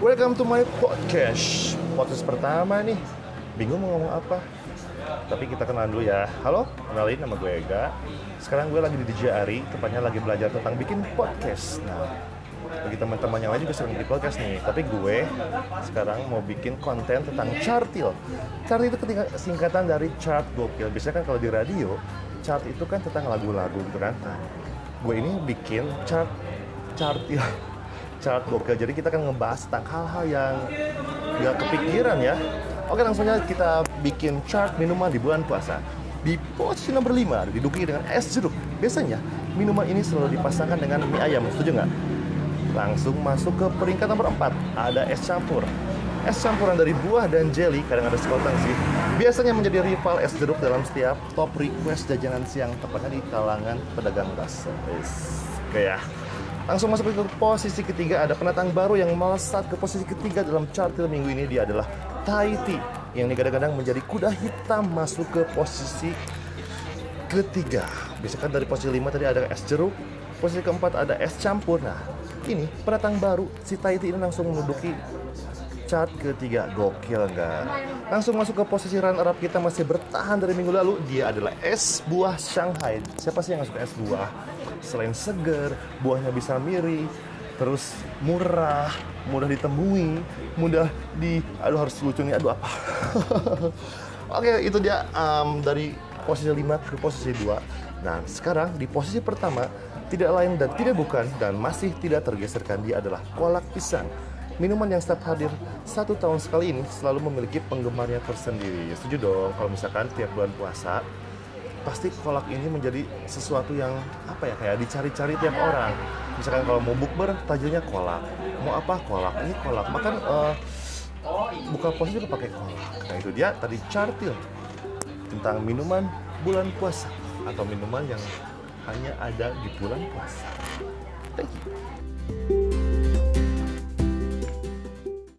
Welcome to my podcast. Podcast pertama nih. Bingung mau ngomong apa? Tapi kita kenalan dulu ya. Halo, kenalin nama gue Ega. Sekarang gue lagi di DJ Ari Tepatnya lagi belajar tentang bikin podcast. Nah, bagi teman-teman yang lain juga sering bikin podcast nih. Tapi gue sekarang mau bikin konten tentang chartil. Chart itu singkatan dari chart gokil. Biasanya kan kalau di radio Chart itu kan tentang lagu-lagu gitu kan. Nah, gue ini bikin chart chartil chart gokil. Jadi kita akan ngebahas tentang hal-hal yang nggak kepikiran ya. Oke langsung aja kita bikin chart minuman di bulan puasa. Di posisi nomor 5 diduduki dengan es jeruk. Biasanya minuman ini selalu dipasangkan dengan mie ayam. Setuju nggak? Langsung masuk ke peringkat nomor 4 ada es campur. Es campuran dari buah dan jelly, kadang ada sekoteng sih. Biasanya menjadi rival es jeruk dalam setiap top request jajanan siang, tepatnya di kalangan pedagang bakso. Oke ya. Langsung masuk ke posisi ketiga ada pendatang baru yang melesat ke posisi ketiga dalam chartil minggu ini. Dia adalah tea yang digadang-gadang menjadi kuda hitam masuk ke posisi ketiga. Biasanya kan dari posisi lima tadi ada es jeruk, posisi keempat ada es campur. Nah, ini pendatang baru si tea ini langsung menduduki chart ketiga. Gokil enggak? Langsung masuk ke posisi runner up kita masih bertahan dari minggu lalu. Dia adalah es buah Shanghai. Siapa sih yang suka es buah selain seger buahnya bisa miri terus murah mudah ditemui mudah di aduh harus lucu nih aduh apa? Oke itu dia um, dari posisi 5 ke posisi 2 nah sekarang di posisi pertama tidak lain dan tidak bukan dan masih tidak tergeserkan dia adalah kolak pisang. Minuman yang setiap hadir satu tahun sekali ini selalu memiliki penggemarnya tersendiri. Setuju dong kalau misalkan tiap bulan puasa pasti kolak ini menjadi sesuatu yang apa ya kayak dicari-cari tiap orang. Misalkan kalau mau bukber tajilnya kolak, mau apa kolak ini kolak. Makan uh, buka puasa juga pakai kolak. Nah itu dia tadi chartil tentang minuman bulan puasa atau minuman yang hanya ada di bulan puasa.